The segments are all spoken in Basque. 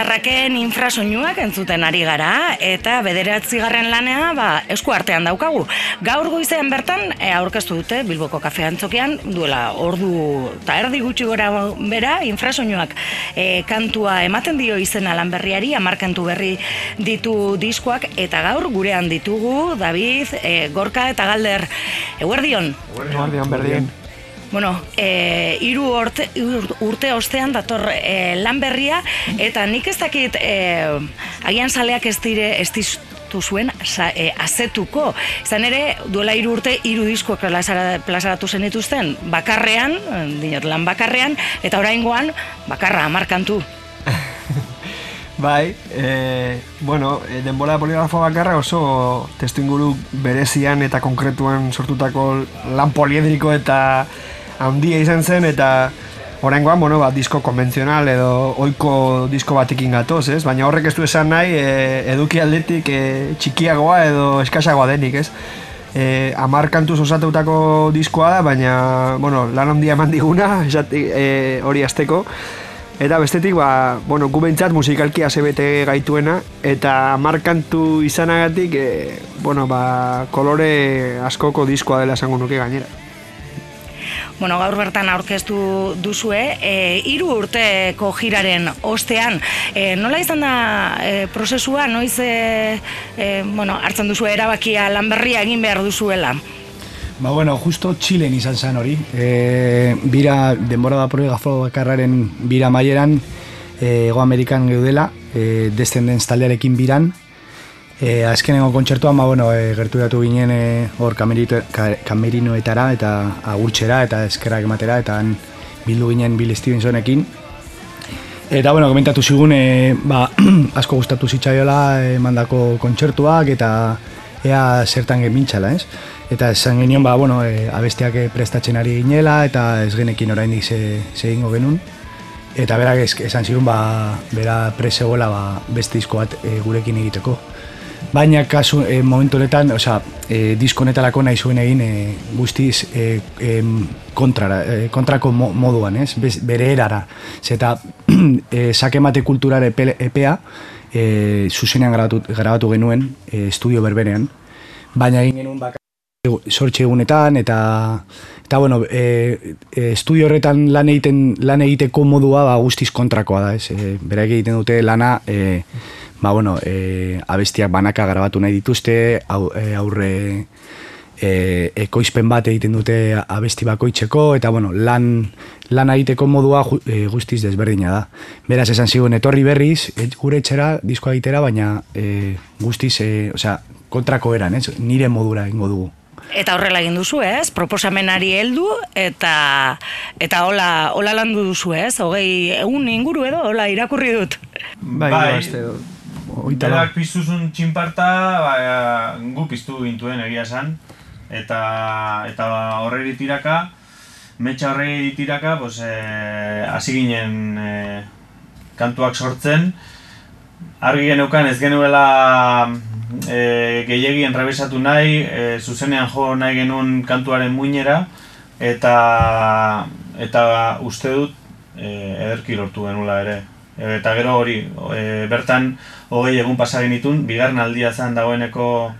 txarraken infrasoinuak entzuten ari gara, eta bederatzi garren lanea ba, esku artean daukagu. Gaur goizean bertan, e, aurkeztu dute Bilboko Kafe Antzokian, duela ordu eta erdi gutxi gora bera, infrasoinuak e, kantua ematen dio izena lan berriari, amarkantu berri ditu diskoak, eta gaur gurean ditugu, David, e, Gorka eta Galder, eguerdion? Eguerdion, berdien. Bueno, e, iru urte, urte ostean dator e, lan berria, eta nik ez dakit e, agian saleak ez dire ez zuen e, azetuko. Zan ere, duela iru urte, iru disko plazaratu zen dituzten, bakarrean, dinot lan bakarrean, eta oraingoan bakarra, amarkantu. Bai, e, bueno, denbora poligrafo bakarra oso testu inguru berezian eta konkretuan sortutako lan poliedriko eta handia izan zen eta Horrengoan, bueno, ba, disko konbentzional edo oiko disko batekin gatoz, ez? Baina horrek ez du esan nahi e, eduki aldetik e, txikiagoa edo eskasagoa denik, ez? E, amar kantuz osatutako diskoa da, baina, bueno, lan handia eman diguna, e, hori azteko. Eta bestetik, ba, bueno, gu behintzat musikalki azebete gaituena, eta amar kantu izanagatik, e, bueno, ba, kolore askoko diskoa dela esango nuke gainera. Bueno, gaur bertan aurkeztu duzue, e, iru urteko jiraren ostean, e, nola izan da e, prozesua, noiz e, e, bueno, hartzen duzu erabakia lanberria egin behar duzuela? Ba, bueno, justo Txilen izan zen hori. E, bira, denbora da proiega bakarraren bira maieran, e, Ego Amerikan geudela, e, Descendents taldearekin biran, E, azkenengo kontzertuan, ba, bueno, e, gertu datu ginen e, hor kamerinoetara eta agurtxera eta eskerak ematera eta bildu ginen Bill Stevensonekin. Eta, bueno, komentatu zigun, e, ba, asko gustatu zitzaiola e, mandako kontzertuak eta ea zertan gemintxala, ez? Eta esan genion, ba, bueno, e, abestiak prestatzen ari ginela eta ez genekin oraindik ze, ze ingo genuen. Eta berak esan zigun, ba, bera presegoela ba, beste izko bat e, gurekin egiteko. Baina kasu e, momentu honetan, osea, e, disko honetarako nahi zuen egin e, guztiz e, e, kontrara, e, kontrako moduan, ez? Bez, bere erara. Zeta, e, sakemate kulturare epea, e, zuzenean grabatu, grabatu genuen, e, estudio berberean, baina egin genuen baka sortxe egunetan, eta, eta bueno, e, e, estudio horretan lan, egiten, lan egiteko modua ba, guztiz kontrakoa da, ez? E, bera egiten dute lana, e, ba, bueno, e, abestiak banaka grabatu nahi dituzte, au, e, aurre e, ekoizpen bat egiten dute abesti bakoitzeko, eta bueno, lan, lan egiteko modua e, guztiz desberdina da. Beraz, esan zigun, etorri berriz, et, gure etxera, diskoa egitera, baina e, guztiz, e, osea, kontrako eran, ez? nire modura ingo dugu. Eta horrela egin duzu, ez? Proposamenari heldu eta eta hola, hola landu duzu, ez? Hogei egun inguru edo, hola irakurri dut. Bai, bai, Berak piztuzun txinparta, ba, gu piztu gintuen egia esan. Eta, eta horre tiraka, metxa horre tiraka, pues, e, hasi ginen e, kantuak sortzen. Argi geneukan ez genuela e, gehiagien rabesatu nahi, e, zuzenean jo nahi genuen kantuaren muinera. Eta, eta uste dut e, ederki lortu genuela ere. Eta gero hori, e, bertan hogei egun pasagin itun, bigarren aldia zen dagoeneko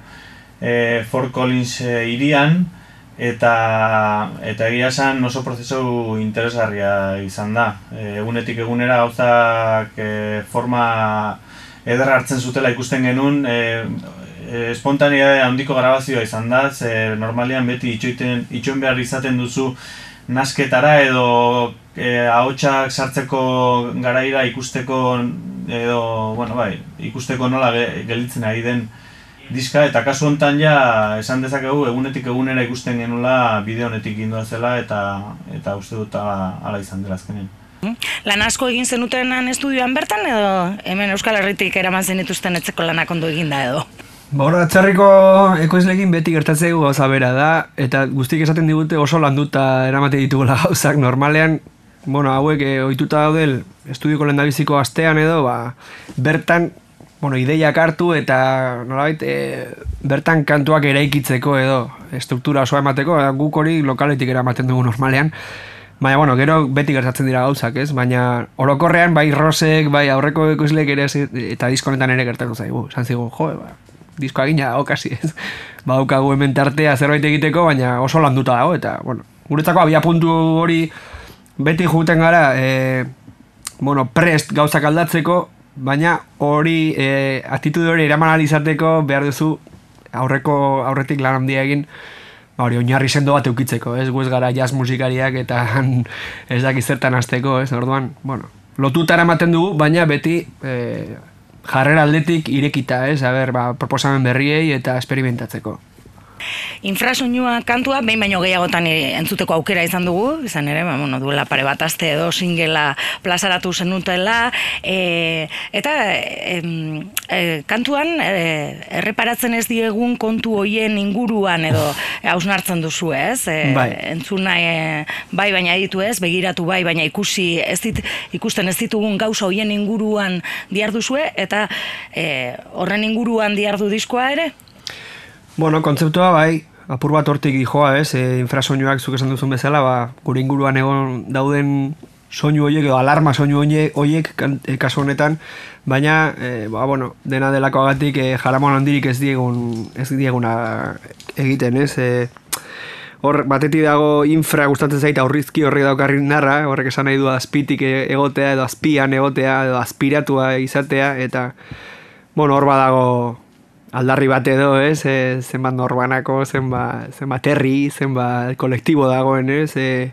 e, Fort Collins e, irian, eta, eta egia zen oso prozesu interesgarria izan da. E, egunetik egunera gauzak e, forma ederra hartzen zutela ikusten genuen, e, e, espontanea handiko grabazioa izan da, ze normalian beti itxoiten, itxoin behar izaten duzu nasketara edo e, ahotsak sartzeko garaira ikusteko edo, bueno, bai, ikusteko nola gelditzen ari den diska, eta kasu hontan ja esan dezakegu egunetik egunera ikusten genula bideo honetik indua zela eta eta uste dut ala izan dela azkenen. Lan asko egin zenutenan estudioan bertan edo hemen Euskal Herritik eraman zenituzten etzeko lanak ondo eginda edo? Ba, hor, atzarriko ekoizlekin beti gertatzegu gauza bera da, eta guztik esaten digute oso landuta eramate ditugula gauzak normalean, bueno, hauek eh, ohituta daudel estudioko lendabiziko astean edo, ba, bertan, bueno, ideiak hartu eta nolabait, e, bertan kantuak eraikitzeko edo, estruktura osoa emateko, guk hori lokaletik eramaten dugu normalean, Baina, bueno, gero beti gertatzen dira gauzak, ez? Baina, orokorrean, bai rosek, bai aurreko ikuslek ere, eta diskonetan ere gertatu zaigu. San zigu, jo, ba, diskoa gina dago, kasi, ez? Ba, daukagu hemen tartea zerbait egiteko, baina oso landuta dago, eta, bueno, guretzako abia puntu hori beti juten gara, e, bueno, prest gauzak aldatzeko, baina hori, e, atitude hori eraman izateko behar duzu aurreko aurretik lan handia egin, ba, hori oinarri sendo bat eukitzeko, ez guez gara jazz musikariak eta ez dakiz zertan azteko, ez orduan, bueno, lotutara ematen dugu, baina beti e, jarrera aldetik irekita, ez, haber, ba, proposamen berriei eta esperimentatzeko. Infrasoinua kantua behin baino gehiagotan entzuteko aukera izan dugu, izan ere, ba, bueno, duela pare bat aste edo singela plazaratu zenutela, e, eta e, kantuan e, erreparatzen ez diegun kontu hoien inguruan edo hausnartzen duzu ez, e, bai. entzuna e, bai baina ditu ez, begiratu bai baina ikusi ez dit, ikusten ez ditugun gauza hoien inguruan diarduzue, eta e, horren inguruan diardu diskoa ere? Bueno, kontzeptua bai, apur bat hortik dijoa, ez, e, infrasoinuak zuk esan duzun bezala, ba, gure inguruan egon dauden soinu horiek, edo alarma soinu horiek e, kasu honetan, baina, e, ba, bueno, dena delako agatik e, jaramon handirik ez diegun, ez dieguna egiten, ez, e, hor, batetik dago infra gustatzen zaita aurrizki horrek daukarri narra, horrek esan nahi du azpitik e, egotea, edo azpian egotea, edo azpiratua izatea, eta, bueno, hor badago, aldarri bat edo, ez, e, zenbat norbanako, zenbat, zenbat herri, zenbat kolektibo dagoen, ez, e,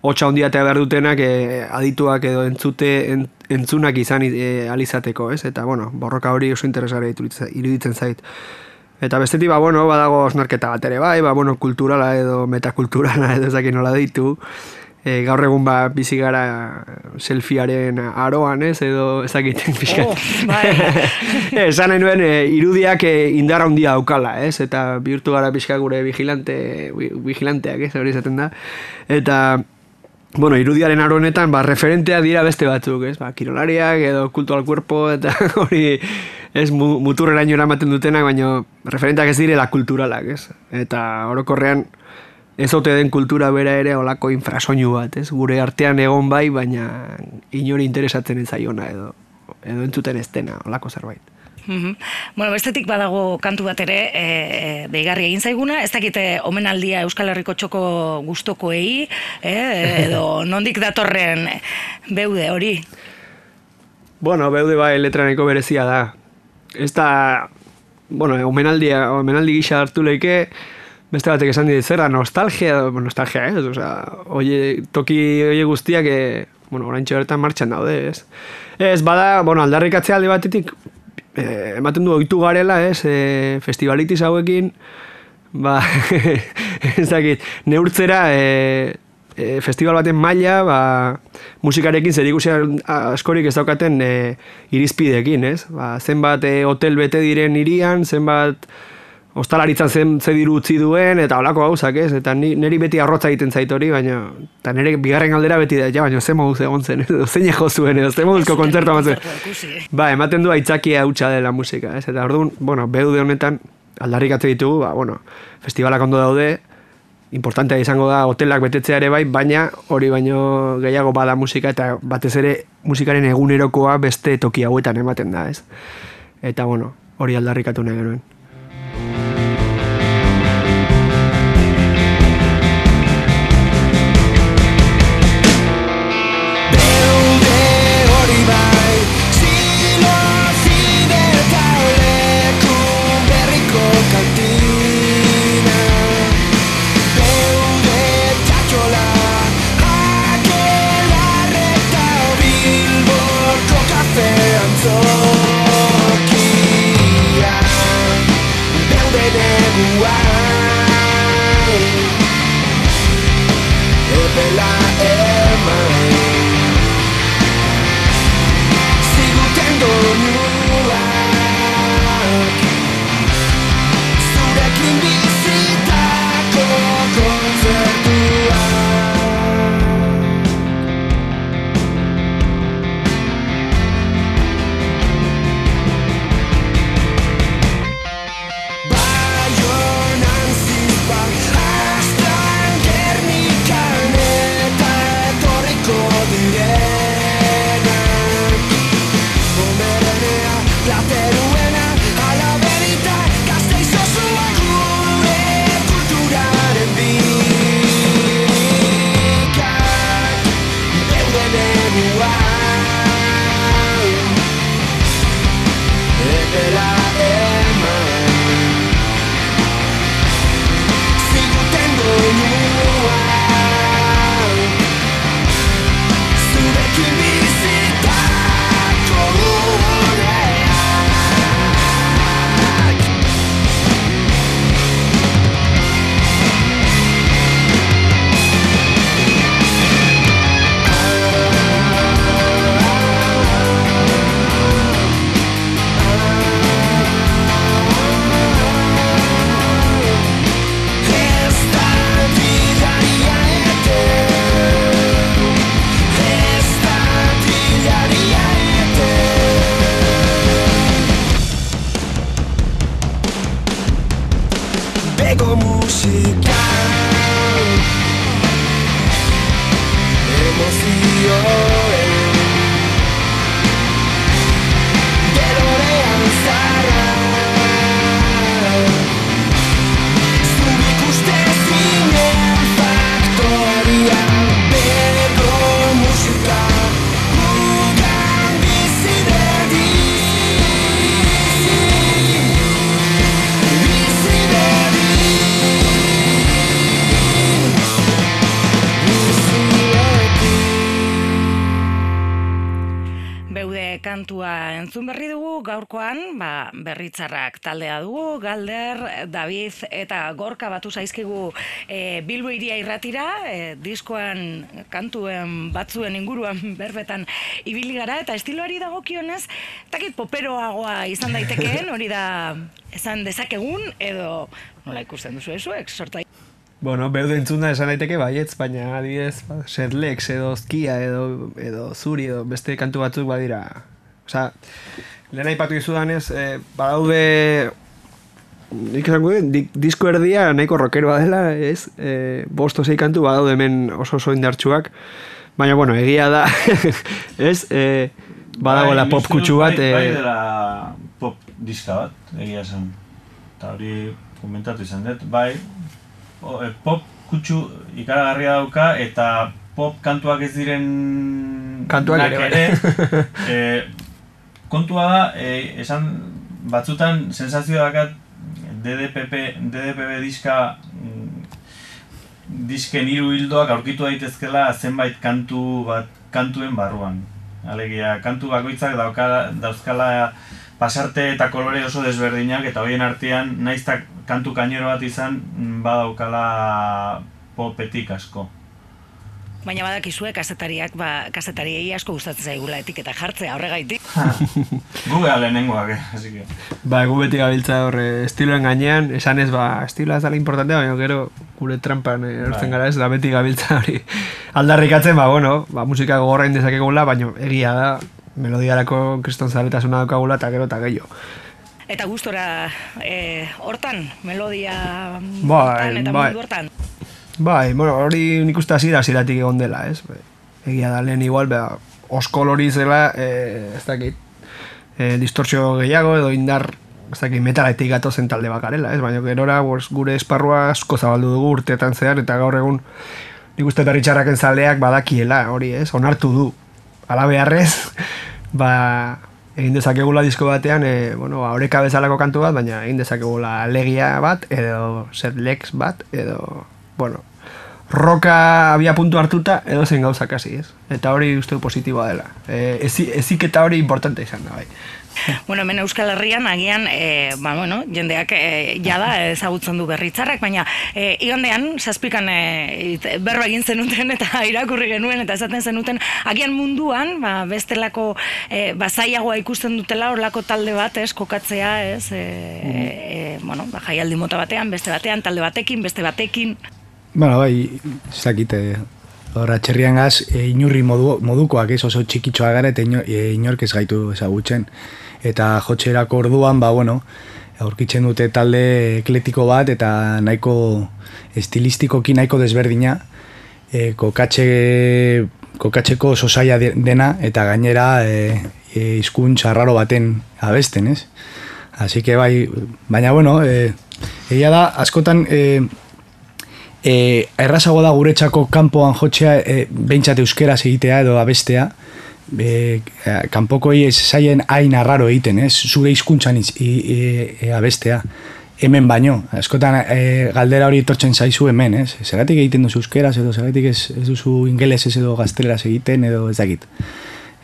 hotxa hondia eta behar dutenak e, adituak edo entzute entzunak izan e, alizateko, ez, eta, bueno, borroka hori oso interesgarri iruditzen zait. Eta bestetik, ba, bueno, badago osnarketa bat ere, bai, ba, bueno, kulturala edo metakulturala edo ezakin nola ditu, e, gaur egun ba bizi gara selfiearen aroan, ez edo ezakiten pixka. Oh, bai. Esan nahi nuen, e, irudiak e, indar handia daukala, ez? Eta bihurtu gara pixka gure vigilante, vigilanteak, ez? Hori izaten da. Eta, bueno, irudiaren aronetan, ba, referentea dira beste batzuk, ez? Ba, kirolariak edo kultu al cuerpo, eta hori ez muturrera ematen dutenak, baina referenteak ez direla kulturalak, ez? Eta orokorrean, ez ote den kultura bera ere olako infrasoinu bat, ez? Gure artean egon bai, baina inori interesatzen ez zaiona edo, edo entzuten ez dena, olako zerbait. Mm Bueno, bestetik badago kantu bat ere, e, e, deigarri egin zaiguna, ez dakite omenaldia Euskal Herriko txoko gustokoei, e, edo nondik datorren beude hori? Bueno, beude bai letraneko berezia da. Ez da, bueno, omenaldia, omenaldi gisa hartu leike, beste batek esan dit, zera nostalgia, nostalgia, ez? O sea, oie, toki oie guztiak, e, bueno, orain bertan martxan daude, ez? Ez, bada, bueno, aldarrikatzea alde batetik, e, ematen du oitu garela, ez? E, festivalitiz hauekin, ba, ez dakit, neurtzera, e, e, festival baten maila, ba, musikarekin zer askorik ez daukaten e, irizpidekin, ez? Ba, zenbat e, hotel bete diren irian, zenbat ostalaritzan zen ze diru utzi duen eta holako gauzak, ez? Eta ni neri beti arrotza egiten zait hori, baina ta nere bigarren aldera beti da, ja, baina ze moduz egon zen, edo zein jo zuen, edo ze moduzko kontzertu zen. Ba, ematen du aitzakia hutsa dela musika, ez? Eta orduan, bueno, beude honetan aldarrikatzen ditugu, ba, bueno, festivalak ondo daude, importantea izango da hotelak betetzea ere bai, baina hori baino gehiago bada musika eta batez ere musikaren egunerokoa beste toki hauetan ematen da, ez? Eta bueno, hori aldarrikatu nahi genuen. Gaurkoan, ba, berritzarrak taldea dugu, Galder, David eta Gorka batu zaizkigu e, Bilbo iria irratira, e, diskoan kantuen batzuen inguruan berbetan ibili gara eta estiloari dagokionez, takit poperoagoa izan daitekeen, hori da esan dezakegun edo nola ikusten duzu ezuek, sorta Bueno, beude entzunda esan daiteke baietz, baina adibidez, ba, Sedlex edo Skia edo, edo Zuri edo beste kantu batzuk badira. Osa, lehen aipatu izudanez, eh, badaude nik esango di, disko erdia nahiko rockeroa dela, ez? Eh, bosto zei kantu badaude hemen oso oso indartsuak. Baina, bueno, egia da, ez? Eh, badago la bai, pop kutsu bat. Bai, bai dela pop diska bat, egia zen. Eta hori komentatu izan dut, bai, o, e, pop kutsu ikaragarria dauka eta pop kantuak ez diren kantuak ere, ere e, kontua da, e, esan batzutan sensazio dakat DDPP, DDPB diska mm, disken hiru hildoak aurkitu daitezkela zenbait kantu bat kantuen barruan. Alegia, kantu bakoitzak dauka, dauzkala pasarte eta kolore oso desberdinak eta hoien artean naiztak kantu kainero bat izan mm, badaukala popetik asko. Baina badakizue kasetariak, ba, kasetariei asko gustatzen zaigula etiketa jartzea horregaitik. gu beha lehenengoak, eh? Así que... Ba, gu beti gabiltza horre estiloen gainean, esan ez, ba, estiloa ez dala importantea, baina gero gure trampan erortzen bai. gara ez, da beti gabiltza hori aldarrikatzen, ba, bueno, ba, musika gogorra indezakegula, baina egia da, melodiarako kriston zaretasuna daukagula eta gero eta gehiago. Eta gustora eh, hortan, melodia bai, hortan eta bai. mundu hortan. Bai, bueno, hori nik uste hasi da ziratik egon dela, ez? Egia da lehen igual, beha, oskol hori zela, e, ez dakit, e, distortzio gehiago edo indar, ez dakit, metaletik zen talde bakarela, ez? Baina gerora, gure esparrua asko zabaldu dugu urteetan zehar, eta gaur egun, nik uste berritxarraken zaldeak badakiela, hori, ez? Onartu du, ala beharrez, ba, egin dezakegula disko batean, e, bueno, aureka bezalako kantu bat, baina egin dezakegula legia bat, edo setlex bat, edo, bueno, roka abia puntu hartuta edo zen gauza kasi, ez? Eta hori uste positiboa dela. E, ezik eta hori importante izan da, bai. Bueno, hemen Euskal Herrian agian, e, ba, bueno, jendeak e, jada ezagutzen du berritzarrak, baina e, igandean, zazpikan e, berro egin zenuten eta irakurri genuen eta esaten zenuten, agian munduan, ba, bestelako e, ba, zaiagoa ikusten dutela horlako talde bat, ez, kokatzea, ez, e, e, bueno, ba, jaialdi mota batean, beste batean, talde batekin, beste batekin. Bueno, bai, zakite, horra txerrian gaz, e, inurri modu, modukoak ez oso txikitxoa gara eta e, inork ez gaitu ezagutzen. Eta jotxerako orduan, ba, bueno, aurkitzen dute talde ekletiko bat eta nahiko estilistikoki nahiko desberdina, e, kokatxe, kokatxeko oso zaila dena eta gainera e, e, izkuntza raro baten abesten, ez? Así que bai, baina bueno, e, egia da, askotan... E, e, errazago da guretzako kanpoan jotzea e, behintzat euskera egitea edo abestea e, kanpoko ez zaien hain arraro egiten, ez? Zure hizkuntzan e, e, abestea hemen baino, askotan e, galdera hori etortzen zaizu hemen, ez? Zeratik egiten duzu euskeraz edo zeratik ez, ez duzu ingelesez edo gazteleraz egiten edo ez dakit.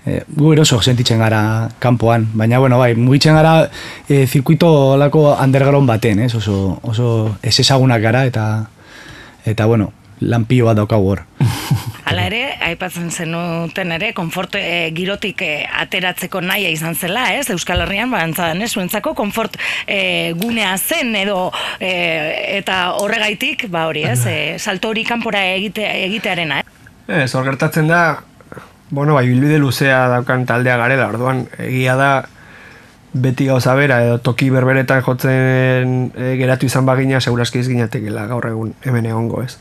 E, gu eroso sentitzen gara kanpoan, baina bueno, bai, mugitzen gara e, zirkuito olako underground baten, ez? Oso, oso ez ezagunak gara eta eta bueno, lanpio bat daukagu hor. Hala ere, aipatzen zenuten ere, konfort e, girotik e, ateratzeko naia izan zela, ez? Euskal Herrian, ba, entzadan, ez? Zuentzako, konfort e, gunea zen edo eta horregaitik, ba hori, ez? E, salto hori kanpora egite, egitearena, eh? Ez, hor gertatzen da, bueno, bai, bilbide luzea daukan taldea garela, orduan, egia da, beti gauza bera edo toki berberetan jotzen e, geratu izan bagina segurazki ez ginatekela gaur egun hemen egongo ez.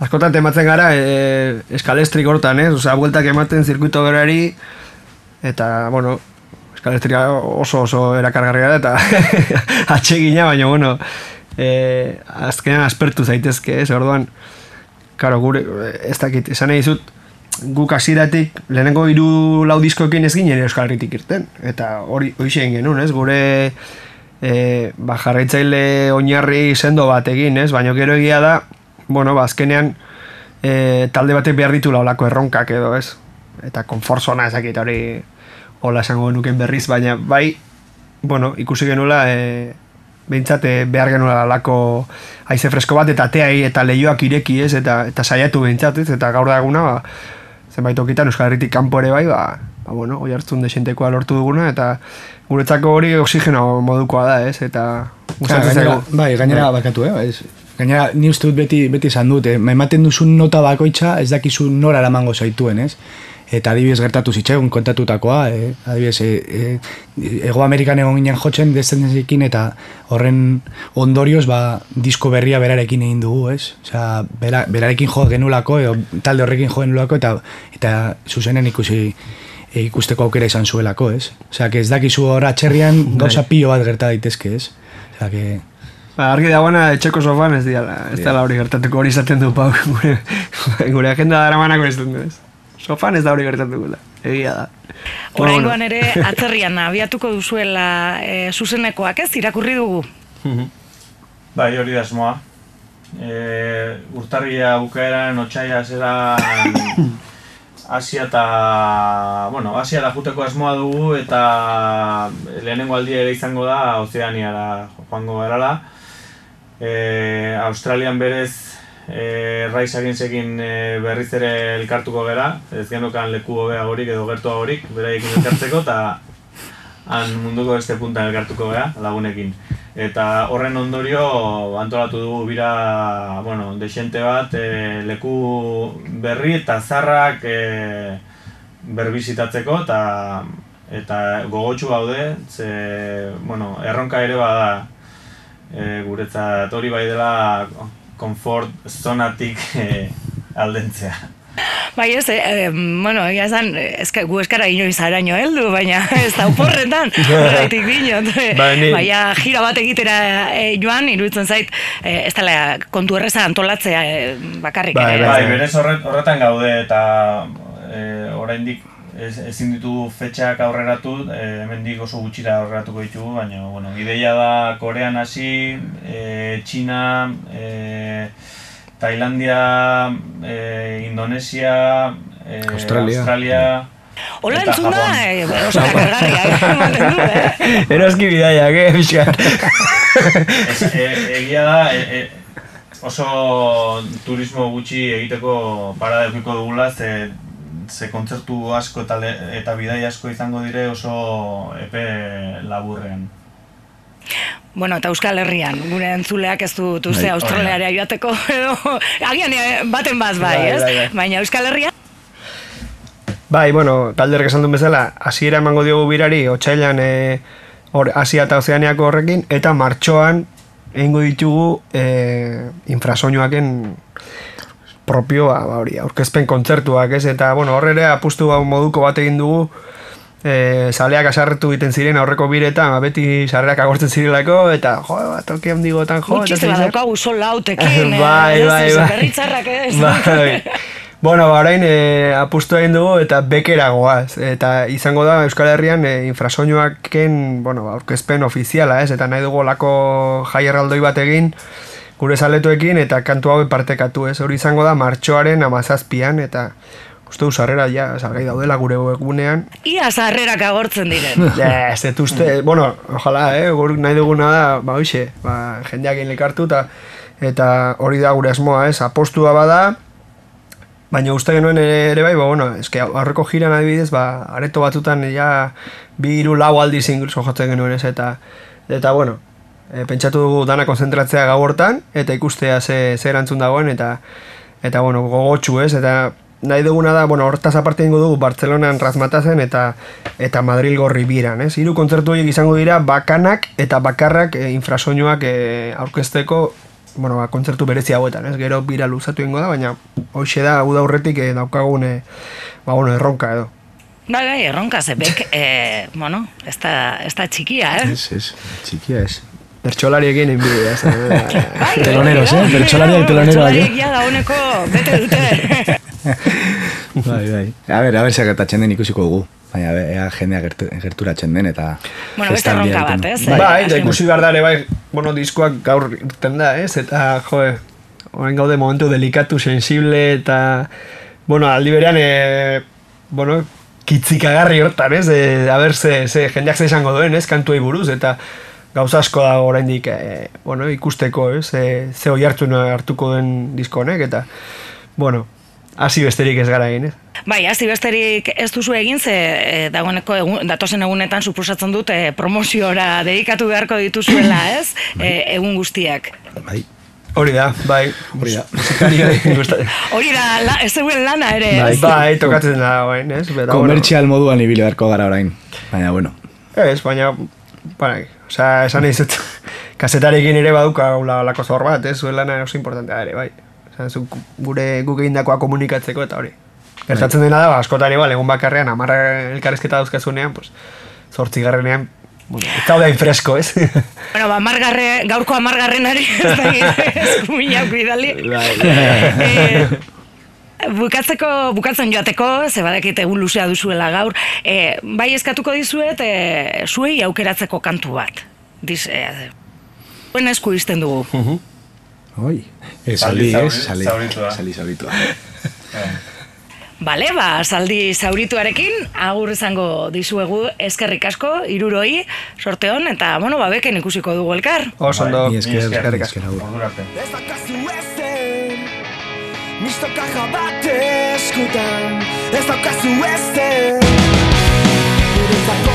Askotan tematzen gara e, eskalestrik hortan ez, osea, bueltak ematen zirkuito berari eta, bueno, eskalestria oso oso erakargarria da eta atsegina, baina, bueno, e, azkenean aspertu zaitezke ez, orduan, karo, gure, ez dakit, esan nahi zut, guk hasiratik lehenengo hiru lau diskoekin ez ginen Euskal Herritik irten eta hori hoixen genuen, ez? Gure e, ba, jarraitzaile oinarri sendo bat egin, ez? Baina gero egia da, bueno, ba, azkenean e, talde batek behar ditu laulako erronkak edo, ez? Eta konforzona ezakit hori hola esango nuken berriz, baina bai, bueno, ikusi genuela e, behintzat behar genuela lako haize fresko bat eta teai eta lehioak ireki ez eta, eta saiatu behintzat ez eta gaur da eguna ba, zenbait okitan Euskal Herritik kanpo ere bai, ba, ba bueno, oi hartzun desentekoa lortu duguna, eta guretzako hori oxigeno modukoa da, ez, eta gustatzen zaigu. Bai, gainera bai. bakatu, eh, ez. Gainera, ni uste dut beti, beti esan dut, eh? ematen duzun nota bakoitza, ez dakizu nora lamango zaituen, ez? Eta adibidez gertatu zitzaigun kontatutakoa, e, adibidez, e, e, Ego Amerikan egon ginen jotzen descendenzikin eta horren ondorioz ba, disko berria berarekin egin dugu, ez? Osea, bera, berarekin jo genulako, edo talde horrekin jo genulako eta, eta zuzenen ikusi e, ikusteko aukera izan zuelako, ez? Osea, que ez dakizu hor atxerrian bai. gauza pilo bat gerta daitezke, ez? Osea, que... Ba, argi dagoena etxeko sofan ez diala, ez dela hori gertatuko hori izaten du pau, gure, gure agenda dara manako ez dut, ez? Sofan ez da hori gertatuko da. Egia da. Horrengoan ere, atzerrian abiatuko duzuela e, zuzenekoak ez, irakurri dugu? Mhm. bai, hori da esmoa. E, urtarria bukaeran, otxaia zera Asia eta, bueno, Asia da juteko asmoa dugu eta lehenengo aldia ere izango da Ozeaniara joango garala. E, Australian berez e, raiz egin e, berriz ere elkartuko gera, ez genokan leku hobea horik edo gertua horik, beraiekin elkartzeko, eta han munduko beste puntan elkartuko gera, lagunekin. Eta horren ondorio antolatu dugu bira, bueno, desente bat, e, leku berri eta zarrak e, berbizitatzeko, eta eta gogotsu gaude, ze, bueno, erronka ere bada e, guretzat hori bai dela konfort zonatik eh, aldentzea. Bai ez, eh, bueno, egia esan, eska, gu eskara inoiz araño heldu, baina ez da uporretan, horretik dinot. Bai, baina jira bat egitera eh, joan, iruditzen zait, eh, ez dela kontu erreza antolatzea eh, bakarrik. Bai, bai, bai, berez horretan gaude eta eh, oraindik ez, ezin ditu fetxak aurreratu, e, hemendik oso gutxira aurreratuko ditugu, baina bueno, ideia da Korean hasi, e, China, e, Tailandia, e, Indonesia, e, Australia. Australia Hola entzuna, eh, oso kargarria, du, eh? Eroski bidaia, que, bizkar. Egia da, e, e, oso turismo gutxi egiteko parada eukiko dugula, ze ze kontzertu asko eta, eta bidai asko izango dire oso epe laburrean. Bueno, eta Euskal Herrian, gure entzuleak ez du duze bai, Australiara joateko, edo, agian eh, baten bat bai, bai, ez? Bai, bai. Baina Euskal Herrian? Bai, bueno, talderek esan duen bezala, hasiera emango diogu birari, otxailan e, or, Asia eta Ozeaniako horrekin, eta martxoan egingo ditugu e, infrasoinuaken propio ba, hori, aurkezpen kontzertuak, ez? Eta, bueno, horre ere apustu ba, moduko bat egin dugu, e, saleak asarretu egiten ziren aurreko biretan, ba, beti sarreak agortzen zirelako, eta, jo, bat, toki handigotan, jo. Gutxizte bat daukagu sol lautekin, bai, bai, bai. Berritzarrak, ez? Bai. Bueno, ba, orain e, apustu egin dugu eta bekera goaz. Eta izango da Euskal Herrian e, infrasoinuaken, bueno, ba, aurkezpen ofiziala, ez? Eta nahi dugu lako jai erraldoi bat egin, gure zaletuekin eta kantu hau partekatu ez. Hori izango da martxoaren amazazpian eta uste du sarrera ja, salgai daudela gure egunean. Ia sarrerak agortzen diren. Ja, ez dut uste, bueno, ojalá, eh, gure nahi duguna da, ba hoxe, ba, jendeak inlekartu eta eta hori da gure asmoa, ez, apostua bada, Baina uste genuen ere bai, ba, bueno, eske aurreko jiran adibidez, ba, areto batutan ja bi hiru lau aldiz incluso jotzen genuen ez, eta, eta bueno, e, pentsatu dugu dana konzentratzea gau hortan, eta ikustea ze, ze erantzun dagoen, eta eta bueno, gogotxu ez, eta nahi duguna da, bueno, hortaz aparte ingo dugu Bartzelonan razmatazen eta eta Madrid gorri biran, ez? Hiru kontzertu horiek izango dira bakanak eta bakarrak e, infrasoinuak e, aurkezteko bueno, ba, kontzertu berezi hauetan, ez? Gero bira luzatu ingo da, baina hoxe da, hau da horretik e, daukagun e, ba, bueno, erronka edo. Bai, bai, erronka zebek, e, bueno, ez da, ez da txikia, eh? Ez, ez, txikia ez. Bertxolariekin enbide, ez? Bai, Teloneros, eh? Bertxolariak telonero, bai, eh? Bertxolariak ja dauneko bete dute. bai, bai. A ber, a ber, segertatzen den ikusiko dugu. Baina, ea jendea gerturatzen den eta... Bueno, beste erronka bat, ez? Bai, bai, da ikusi behar dare, bai, bueno, diskoak gaur irten da, ez? Eta, jo, horren gaude momentu delikatu, sensible, eta, bueno, aldi berean, e, bueno, kitzikagarri hortan, ez? E, a ber, ze, ze, jendeak ze esango duen, ez? Kantuei buruz, eta gauza asko da oraindik e, bueno, ikusteko, ez? E, ze oi hartu hartuko den disko honek, eta, bueno, hasi besterik ez gara egin, ez? Bai, hasi besterik ez duzu egin, ze e, dagoeneko egun, datozen egunetan suposatzen dut e, promoziora dedikatu beharko dituzuela, ez? E, egun guztiak. Bai. Hori da, bai. Hori da. Hori da, la, ez zeuen lana ere, bai? Bai, tokatzen da, bai, ez? Bera, Komertzial moduan ibili beharko gara orain. Baina, bueno. Ez, baina, bai, osea, esan egin zut, kasetarekin ere baduka la, lako zor bat, ez? Zuen lana oso importantea ere, bai. Osea, gure guk egindakoa komunikatzeko eta hori. Gertatzen dena da, ba, askotan igual, egun bakarrean, amarra elkarrezketa dauzkazunean, pues, zortzi garrenean, bueno, eta da fresko, ez? bueno, ba, amargarre, gaurko amargarrenari, ez da eskumina kuidali. eh, bukatzeko, bukatzen joateko, ze badakit egun luzea duzuela gaur, eh, bai eskatuko dizuet, eh, zuei aukeratzeko kantu bat. Diz, eh, buen esku izten dugu. Uh -huh. Oi, ez, saldi, ez, saldi, zauritua. Bale, ba, saldi zaurituarekin, agur izango dizuegu eskerrik asko, iruroi, sorte hon, eta, bueno, ba, beken ikusiko dugu elkar. Oso ondo, bai, eskerrik asko. Ez dakazu ezen, misto kaja bat eskutan, ez dakazu ezen, guretzako